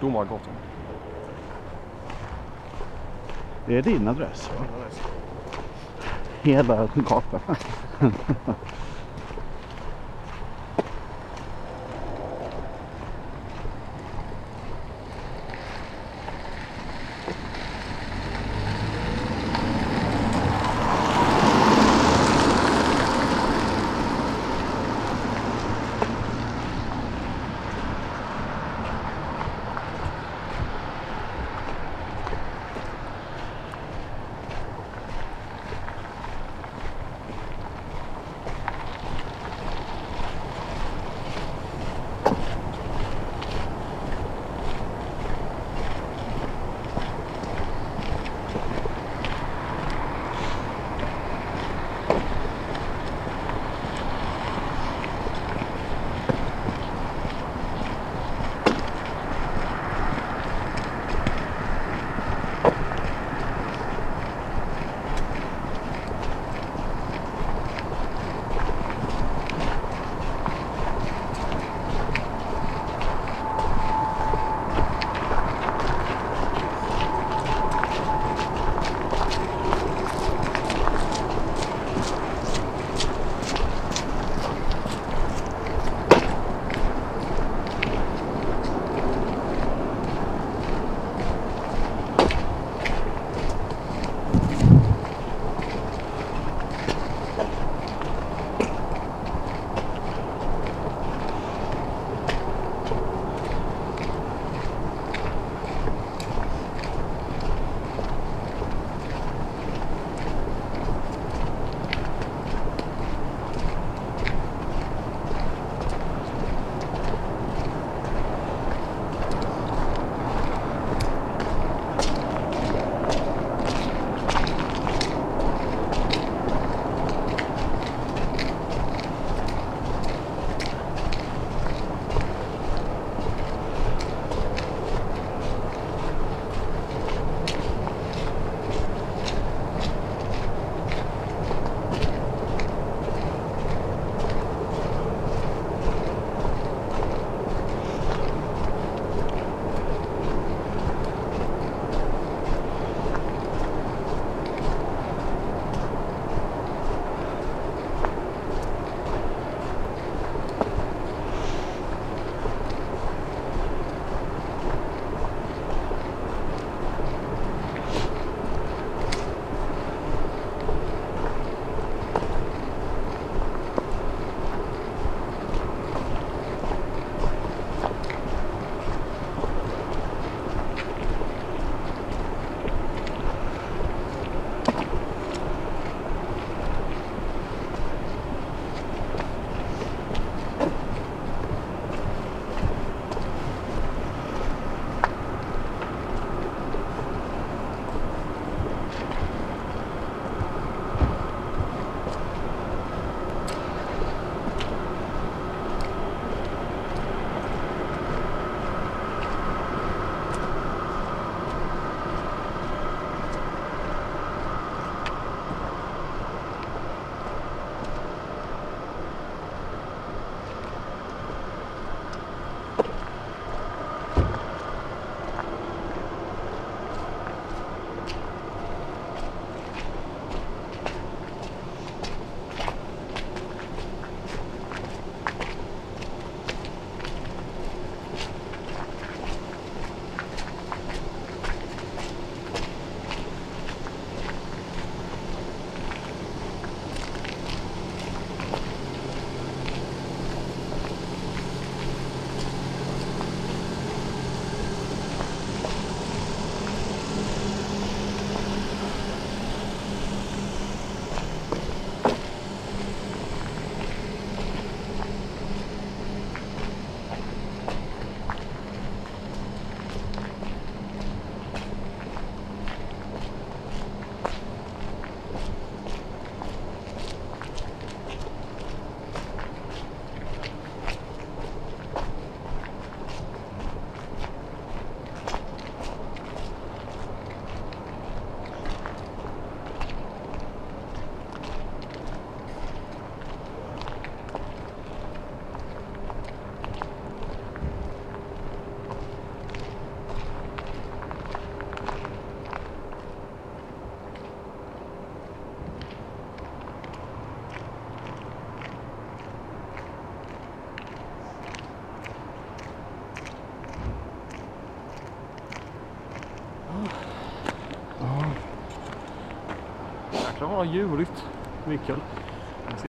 Domargatan. Det är din adress va? Hela gatan. Jäklar vad ljuvligt Mikael.